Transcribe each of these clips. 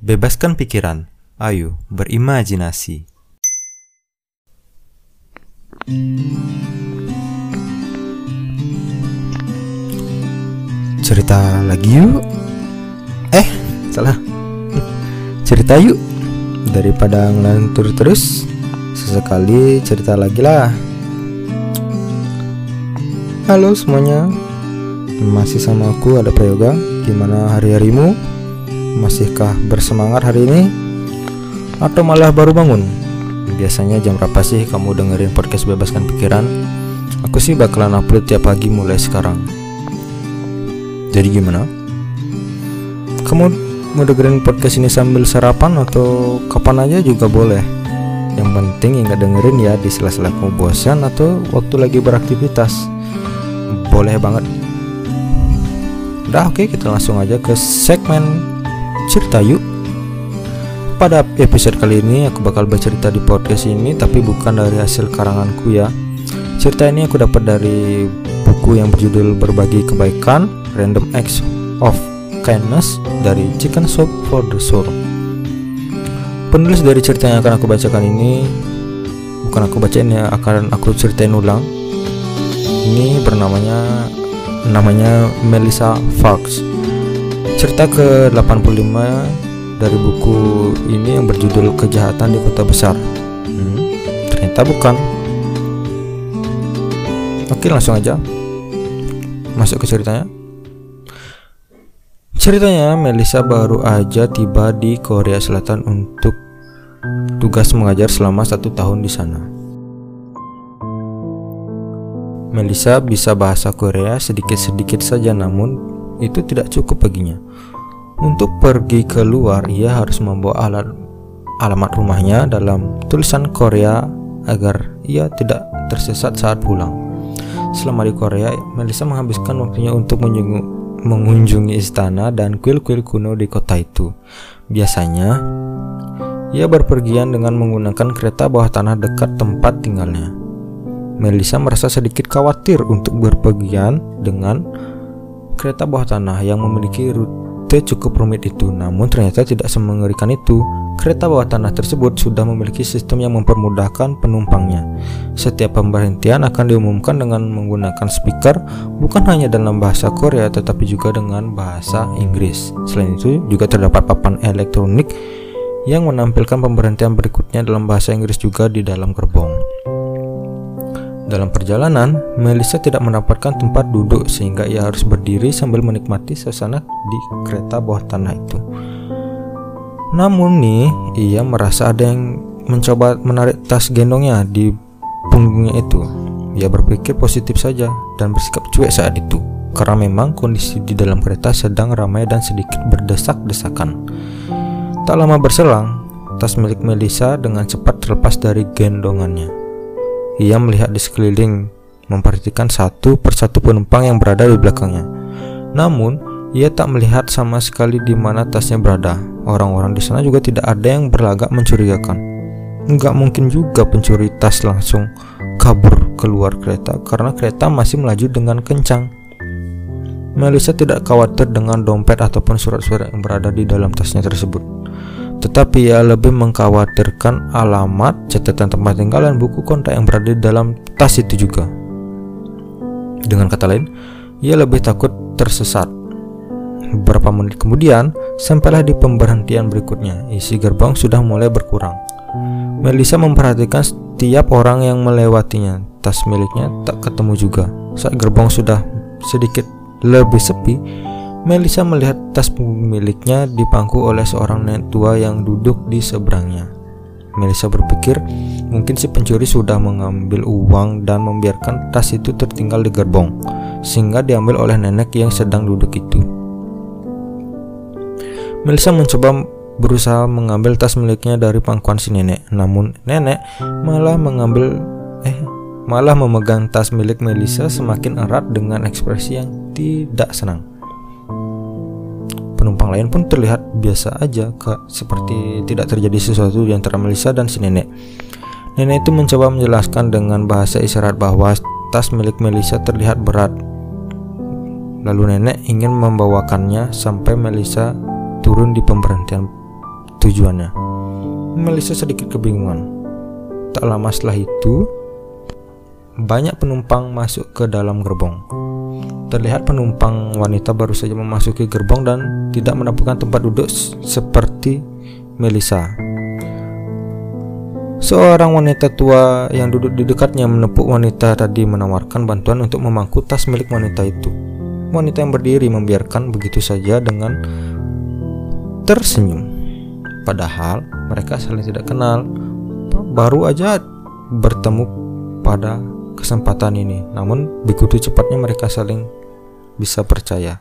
Bebaskan pikiran, ayo berimajinasi. Cerita lagi yuk. Eh, salah. Cerita yuk. Daripada ngelantur terus, sesekali cerita lagi lah. Halo semuanya. Masih sama aku ada Prayoga. Gimana hari-harimu? Masihkah bersemangat hari ini? Atau malah baru bangun? Biasanya jam berapa sih kamu dengerin podcast Bebaskan Pikiran? Aku sih bakalan upload tiap pagi mulai sekarang. Jadi gimana? Kamu mau dengerin podcast ini sambil sarapan atau kapan aja juga boleh. Yang penting gak dengerin ya di sela-sela kamu bosan atau waktu lagi beraktivitas. Boleh banget. Udah oke kita langsung aja ke segmen cerita yuk. Pada episode kali ini aku bakal bercerita di podcast ini tapi bukan dari hasil karanganku ya. Cerita ini aku dapat dari buku yang berjudul Berbagi Kebaikan Random Acts of Kindness dari Chicken Soup for the Soul. Penulis dari cerita yang akan aku bacakan ini bukan aku bacain ya, akan aku ceritain ulang. Ini bernamanya namanya Melissa Fox. Cerita ke-85 dari buku ini yang berjudul Kejahatan di Kota Besar. Hmm, ternyata bukan. Oke, langsung aja masuk ke ceritanya. Ceritanya, Melissa baru aja tiba di Korea Selatan untuk tugas mengajar selama satu tahun di sana. Melissa bisa bahasa Korea sedikit-sedikit saja namun itu tidak cukup baginya. Untuk pergi keluar, ia harus membawa alat alamat rumahnya dalam tulisan Korea agar ia tidak tersesat saat pulang. Selama di Korea, Melissa menghabiskan waktunya untuk mengunjungi istana dan kuil-kuil kuno di kota itu. Biasanya, ia berpergian dengan menggunakan kereta bawah tanah dekat tempat tinggalnya. Melissa merasa sedikit khawatir untuk berpergian dengan kereta bawah tanah yang memiliki rute cukup rumit itu. Namun ternyata tidak semengerikan itu. Kereta bawah tanah tersebut sudah memiliki sistem yang mempermudahkan penumpangnya. Setiap pemberhentian akan diumumkan dengan menggunakan speaker bukan hanya dalam bahasa Korea tetapi juga dengan bahasa Inggris. Selain itu juga terdapat papan elektronik yang menampilkan pemberhentian berikutnya dalam bahasa Inggris juga di dalam gerbong. Dalam perjalanan, Melissa tidak mendapatkan tempat duduk sehingga ia harus berdiri sambil menikmati suasana di kereta bawah tanah itu. Namun nih, ia merasa ada yang mencoba menarik tas gendongnya di punggungnya itu. Ia berpikir positif saja dan bersikap cuek saat itu, karena memang kondisi di dalam kereta sedang ramai dan sedikit berdesak-desakan. Tak lama berselang, tas milik Melissa dengan cepat terlepas dari gendongannya. Ia melihat di sekeliling, memperhatikan satu persatu penumpang yang berada di belakangnya. Namun, ia tak melihat sama sekali di mana tasnya berada. Orang-orang di sana juga tidak ada yang berlagak mencurigakan. Enggak mungkin juga pencuri tas langsung kabur keluar kereta karena kereta masih melaju dengan kencang. Melissa tidak khawatir dengan dompet ataupun surat-surat yang berada di dalam tasnya tersebut tetapi ia lebih mengkhawatirkan alamat, catatan tempat tinggal dan buku kontak yang berada di dalam tas itu juga. Dengan kata lain, ia lebih takut tersesat. Beberapa menit kemudian, sampailah di pemberhentian berikutnya. Isi gerbong sudah mulai berkurang. Melissa memperhatikan setiap orang yang melewatinya. Tas miliknya tak ketemu juga. Saat gerbong sudah sedikit lebih sepi, Melissa melihat tas miliknya dipangku oleh seorang nenek tua yang duduk di seberangnya. Melissa berpikir mungkin si pencuri sudah mengambil uang dan membiarkan tas itu tertinggal di gerbong, sehingga diambil oleh nenek yang sedang duduk itu. Melissa mencoba berusaha mengambil tas miliknya dari pangkuan si nenek, namun nenek malah mengambil eh malah memegang tas milik Melissa semakin erat dengan ekspresi yang tidak senang. Penumpang lain pun terlihat biasa aja, kak, seperti tidak terjadi sesuatu di antara Melissa dan si nenek. Nenek itu mencoba menjelaskan dengan bahasa isyarat bahwa tas milik Melissa terlihat berat. Lalu nenek ingin membawakannya sampai Melissa turun di pemberhentian tujuannya. Melisa sedikit kebingungan. Tak lama setelah itu, banyak penumpang masuk ke dalam gerbong. Terlihat penumpang wanita baru saja memasuki gerbong dan tidak mendapatkan tempat duduk seperti Melisa. Seorang wanita tua yang duduk di dekatnya menepuk wanita tadi menawarkan bantuan untuk memangku tas milik wanita itu. Wanita yang berdiri membiarkan begitu saja dengan tersenyum. Padahal mereka saling tidak kenal, baru aja bertemu pada kesempatan ini. Namun begitu cepatnya mereka saling bisa percaya.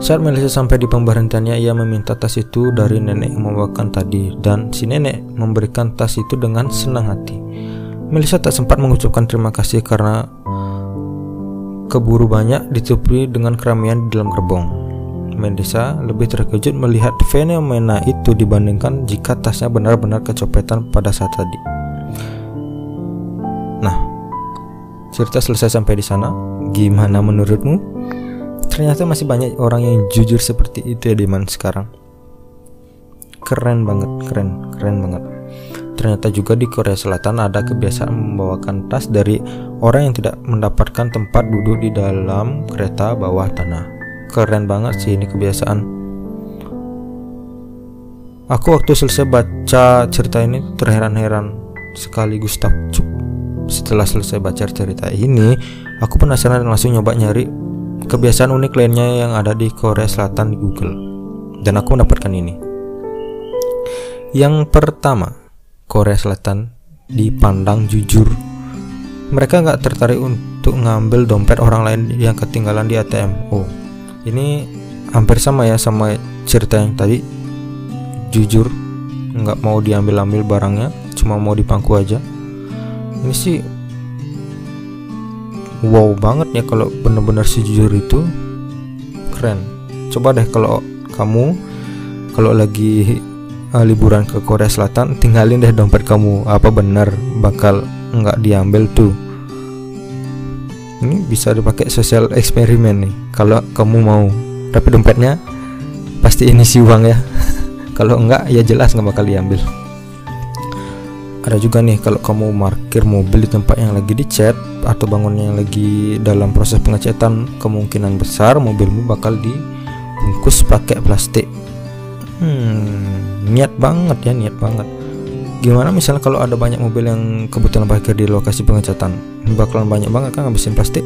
Saat Melissa sampai di pemberhentiannya, ia meminta tas itu dari nenek yang membawakan tadi, dan si nenek memberikan tas itu dengan senang hati. Melissa tak sempat mengucapkan terima kasih karena keburu banyak ditutupi dengan keramaian di dalam gerbong. Melissa lebih terkejut melihat fenomena itu dibandingkan jika tasnya benar-benar kecopetan pada saat tadi. Cerita selesai sampai di sana. Gimana menurutmu? ternyata masih banyak orang yang jujur seperti itu ya di mana sekarang keren banget keren keren banget ternyata juga di Korea Selatan ada kebiasaan membawakan tas dari orang yang tidak mendapatkan tempat duduk di dalam kereta bawah tanah keren banget sih ini kebiasaan aku waktu selesai baca cerita ini terheran-heran sekaligus takjub setelah selesai baca cerita ini aku penasaran dan langsung nyoba nyari kebiasaan unik lainnya yang ada di Korea Selatan di Google. Dan aku mendapatkan ini. Yang pertama Korea Selatan dipandang jujur. Mereka nggak tertarik untuk ngambil dompet orang lain yang ketinggalan di ATM oh ini hampir sama ya sama cerita yang tadi. Jujur nggak mau diambil-ambil barangnya cuma mau dipangku aja ini sih wow banget ya kalau bener-bener sejujur itu. Keren. Coba deh kalau kamu kalau lagi uh, liburan ke Korea Selatan tinggalin deh dompet kamu. Apa benar bakal nggak diambil tuh? Ini bisa dipakai sosial eksperimen nih kalau kamu mau. Tapi dompetnya pasti ini si uang ya. Kalau enggak ya jelas nggak bakal diambil ada juga nih kalau kamu parkir mobil di tempat yang lagi dicat atau bangunnya yang lagi dalam proses pengecatan kemungkinan besar mobilmu bakal dibungkus pakai plastik. Hmm niat banget ya niat banget. Gimana misalnya kalau ada banyak mobil yang kebetulan parkir di lokasi pengecatan? Bakalan banyak banget kan ngabisin plastik?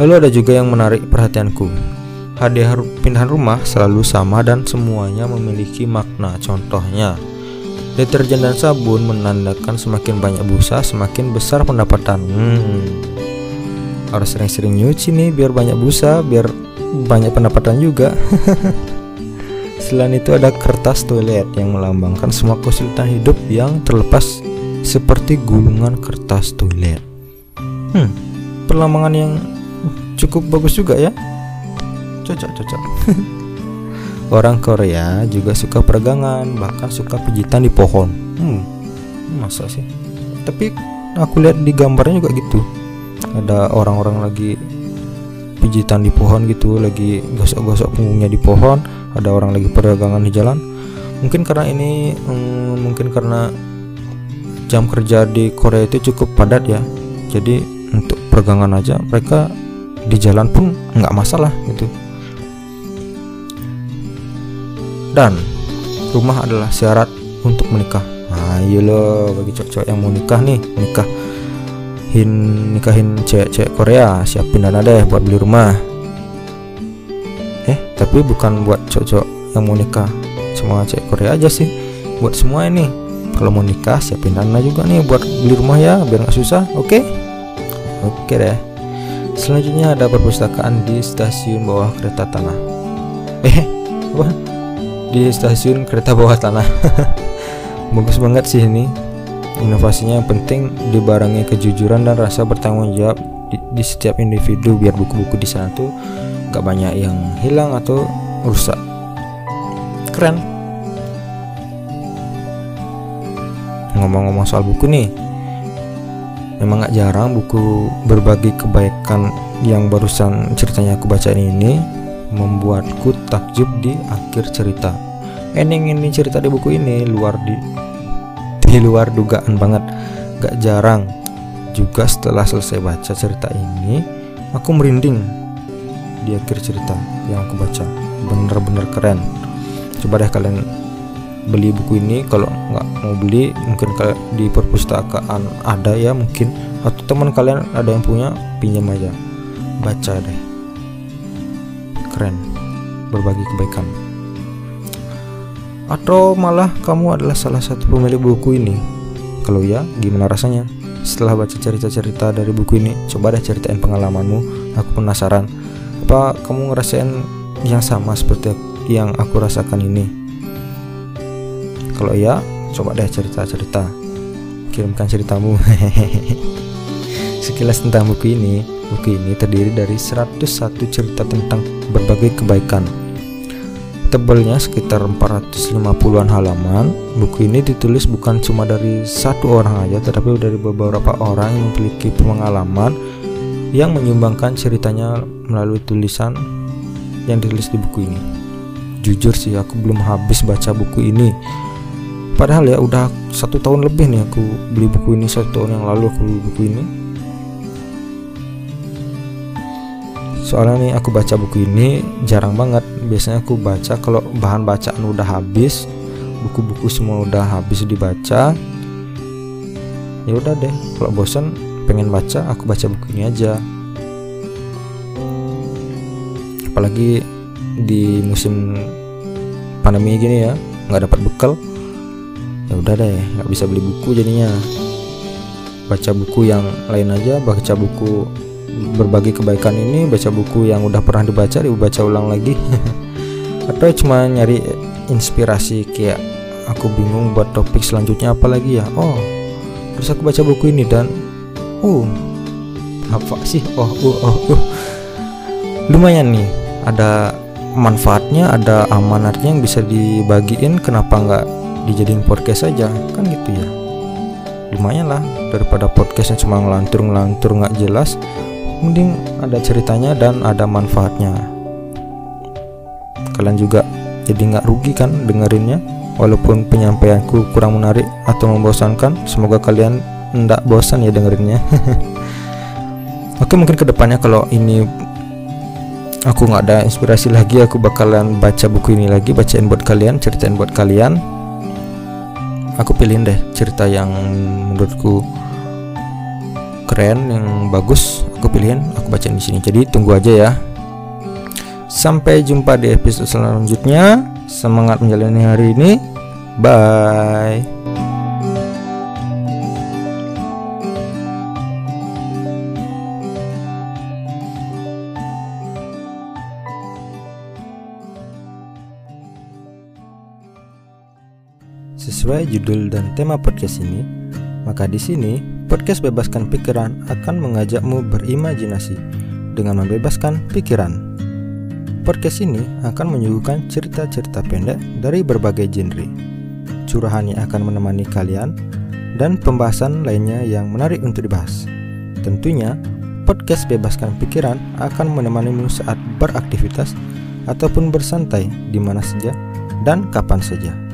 Lalu ada juga yang menarik perhatianku hadiah pindahan rumah selalu sama dan semuanya memiliki makna. Contohnya, deterjen dan sabun menandakan semakin banyak busa, semakin besar pendapatan. Hmm. Harus sering-sering nyuci nih biar banyak busa, biar banyak pendapatan juga. Selain itu ada kertas toilet yang melambangkan semua kesulitan hidup yang terlepas seperti gulungan kertas toilet. Hmm, perlambangan yang cukup bagus juga ya cocok cocok. Orang Korea juga suka peregangan bahkan suka pijitan di pohon. Hmm masa sih? Tapi aku lihat di gambarnya juga gitu. Ada orang-orang lagi pijitan di pohon gitu lagi gosok-gosok punggungnya di pohon. Ada orang lagi peregangan di jalan. Mungkin karena ini hmm, mungkin karena jam kerja di Korea itu cukup padat ya. Jadi untuk peregangan aja mereka di jalan pun nggak masalah gitu dan rumah adalah syarat untuk menikah. Nah iya loh bagi cowok-cowok yang mau nikah nih nikah hin nikahin cewek-cewek Korea siapin dana deh buat beli rumah. Eh tapi bukan buat cowok-cowok yang mau nikah. Semua cewek Korea aja sih buat semua ini. Kalau mau nikah siapin dana juga nih buat beli rumah ya biar nggak susah oke? Okay? oke okay deh. Selanjutnya ada perpustakaan di stasiun bawah kereta tanah. Eh apa di stasiun kereta bawah tanah. Bagus banget sih ini. Inovasinya yang penting dibarengi kejujuran dan rasa bertanggung jawab di, di setiap individu biar buku-buku di sana tuh gak banyak yang hilang atau rusak. Keren. Ngomong-ngomong soal buku nih memang gak jarang buku berbagi kebaikan yang barusan ceritanya aku baca ini membuatku takjub di akhir cerita. Ending ini cerita di buku ini luar di di luar dugaan banget. Gak jarang juga setelah selesai baca cerita ini, aku merinding di akhir cerita yang aku baca. Bener-bener keren. Coba deh kalian beli buku ini kalau nggak mau beli mungkin di perpustakaan ada ya mungkin atau teman kalian ada yang punya pinjam aja baca deh keren. Berbagi kebaikan. Atau malah kamu adalah salah satu pemilik buku ini. Kalau ya gimana rasanya? Setelah baca cerita-cerita dari buku ini coba deh ceritain pengalamanmu. Aku penasaran. Apa kamu ngerasain yang sama seperti yang aku rasakan ini? Kalau ya coba deh cerita-cerita. Kirimkan ceritamu sekilas tentang buku ini Buku ini terdiri dari 101 cerita tentang berbagai kebaikan. Tebalnya sekitar 450-an halaman. Buku ini ditulis bukan cuma dari satu orang aja, tetapi dari beberapa orang yang memiliki pengalaman yang menyumbangkan ceritanya melalui tulisan yang ditulis di buku ini. Jujur sih, aku belum habis baca buku ini. Padahal ya udah satu tahun lebih nih aku beli buku ini satu tahun yang lalu aku beli buku ini soalnya nih aku baca buku ini jarang banget. Biasanya aku baca kalau bahan bacaan udah habis buku-buku semua udah habis dibaca ya udah deh. Kalau bosan pengen baca aku baca buku ini aja. Apalagi di musim pandemi gini ya nggak dapat bekal ya udah deh nggak bisa beli buku jadinya. Baca buku yang lain aja baca buku berbagi kebaikan ini baca buku yang udah pernah dibaca dibaca ulang lagi. Atau cuma nyari inspirasi kayak aku bingung buat topik selanjutnya apa lagi ya? Oh terus aku baca buku ini dan oh apa sih? Oh uh, oh uh. lumayan nih ada manfaatnya ada amanatnya yang bisa dibagiin kenapa nggak dijadiin podcast aja? Kan gitu ya. Lumayan lah daripada podcastnya cuma ngelantur ngelantur nggak jelas mending ada ceritanya dan ada manfaatnya. Kalian juga jadi nggak rugi kan dengerinnya? Walaupun penyampaianku kurang menarik atau membosankan semoga kalian ndak bosan ya dengerinnya. Oke mungkin ke depannya kalau ini aku nggak ada inspirasi lagi aku bakalan baca buku ini lagi bacain buat kalian ceritain buat kalian. Aku pilihin deh cerita yang menurutku keren yang bagus aku pilihin aku bacain di sini. Jadi tunggu aja ya. Sampai jumpa di episode selanjutnya. Semangat menjalani hari ini. Bye. Sesuai judul dan tema podcast ini, maka di sini Podcast Bebaskan Pikiran akan mengajakmu berimajinasi dengan membebaskan pikiran. Podcast ini akan menyuguhkan cerita-cerita pendek dari berbagai genre. Curahan yang akan menemani kalian dan pembahasan lainnya yang menarik untuk dibahas. Tentunya, podcast Bebaskan Pikiran akan menemanimu saat beraktivitas ataupun bersantai di mana saja dan kapan saja.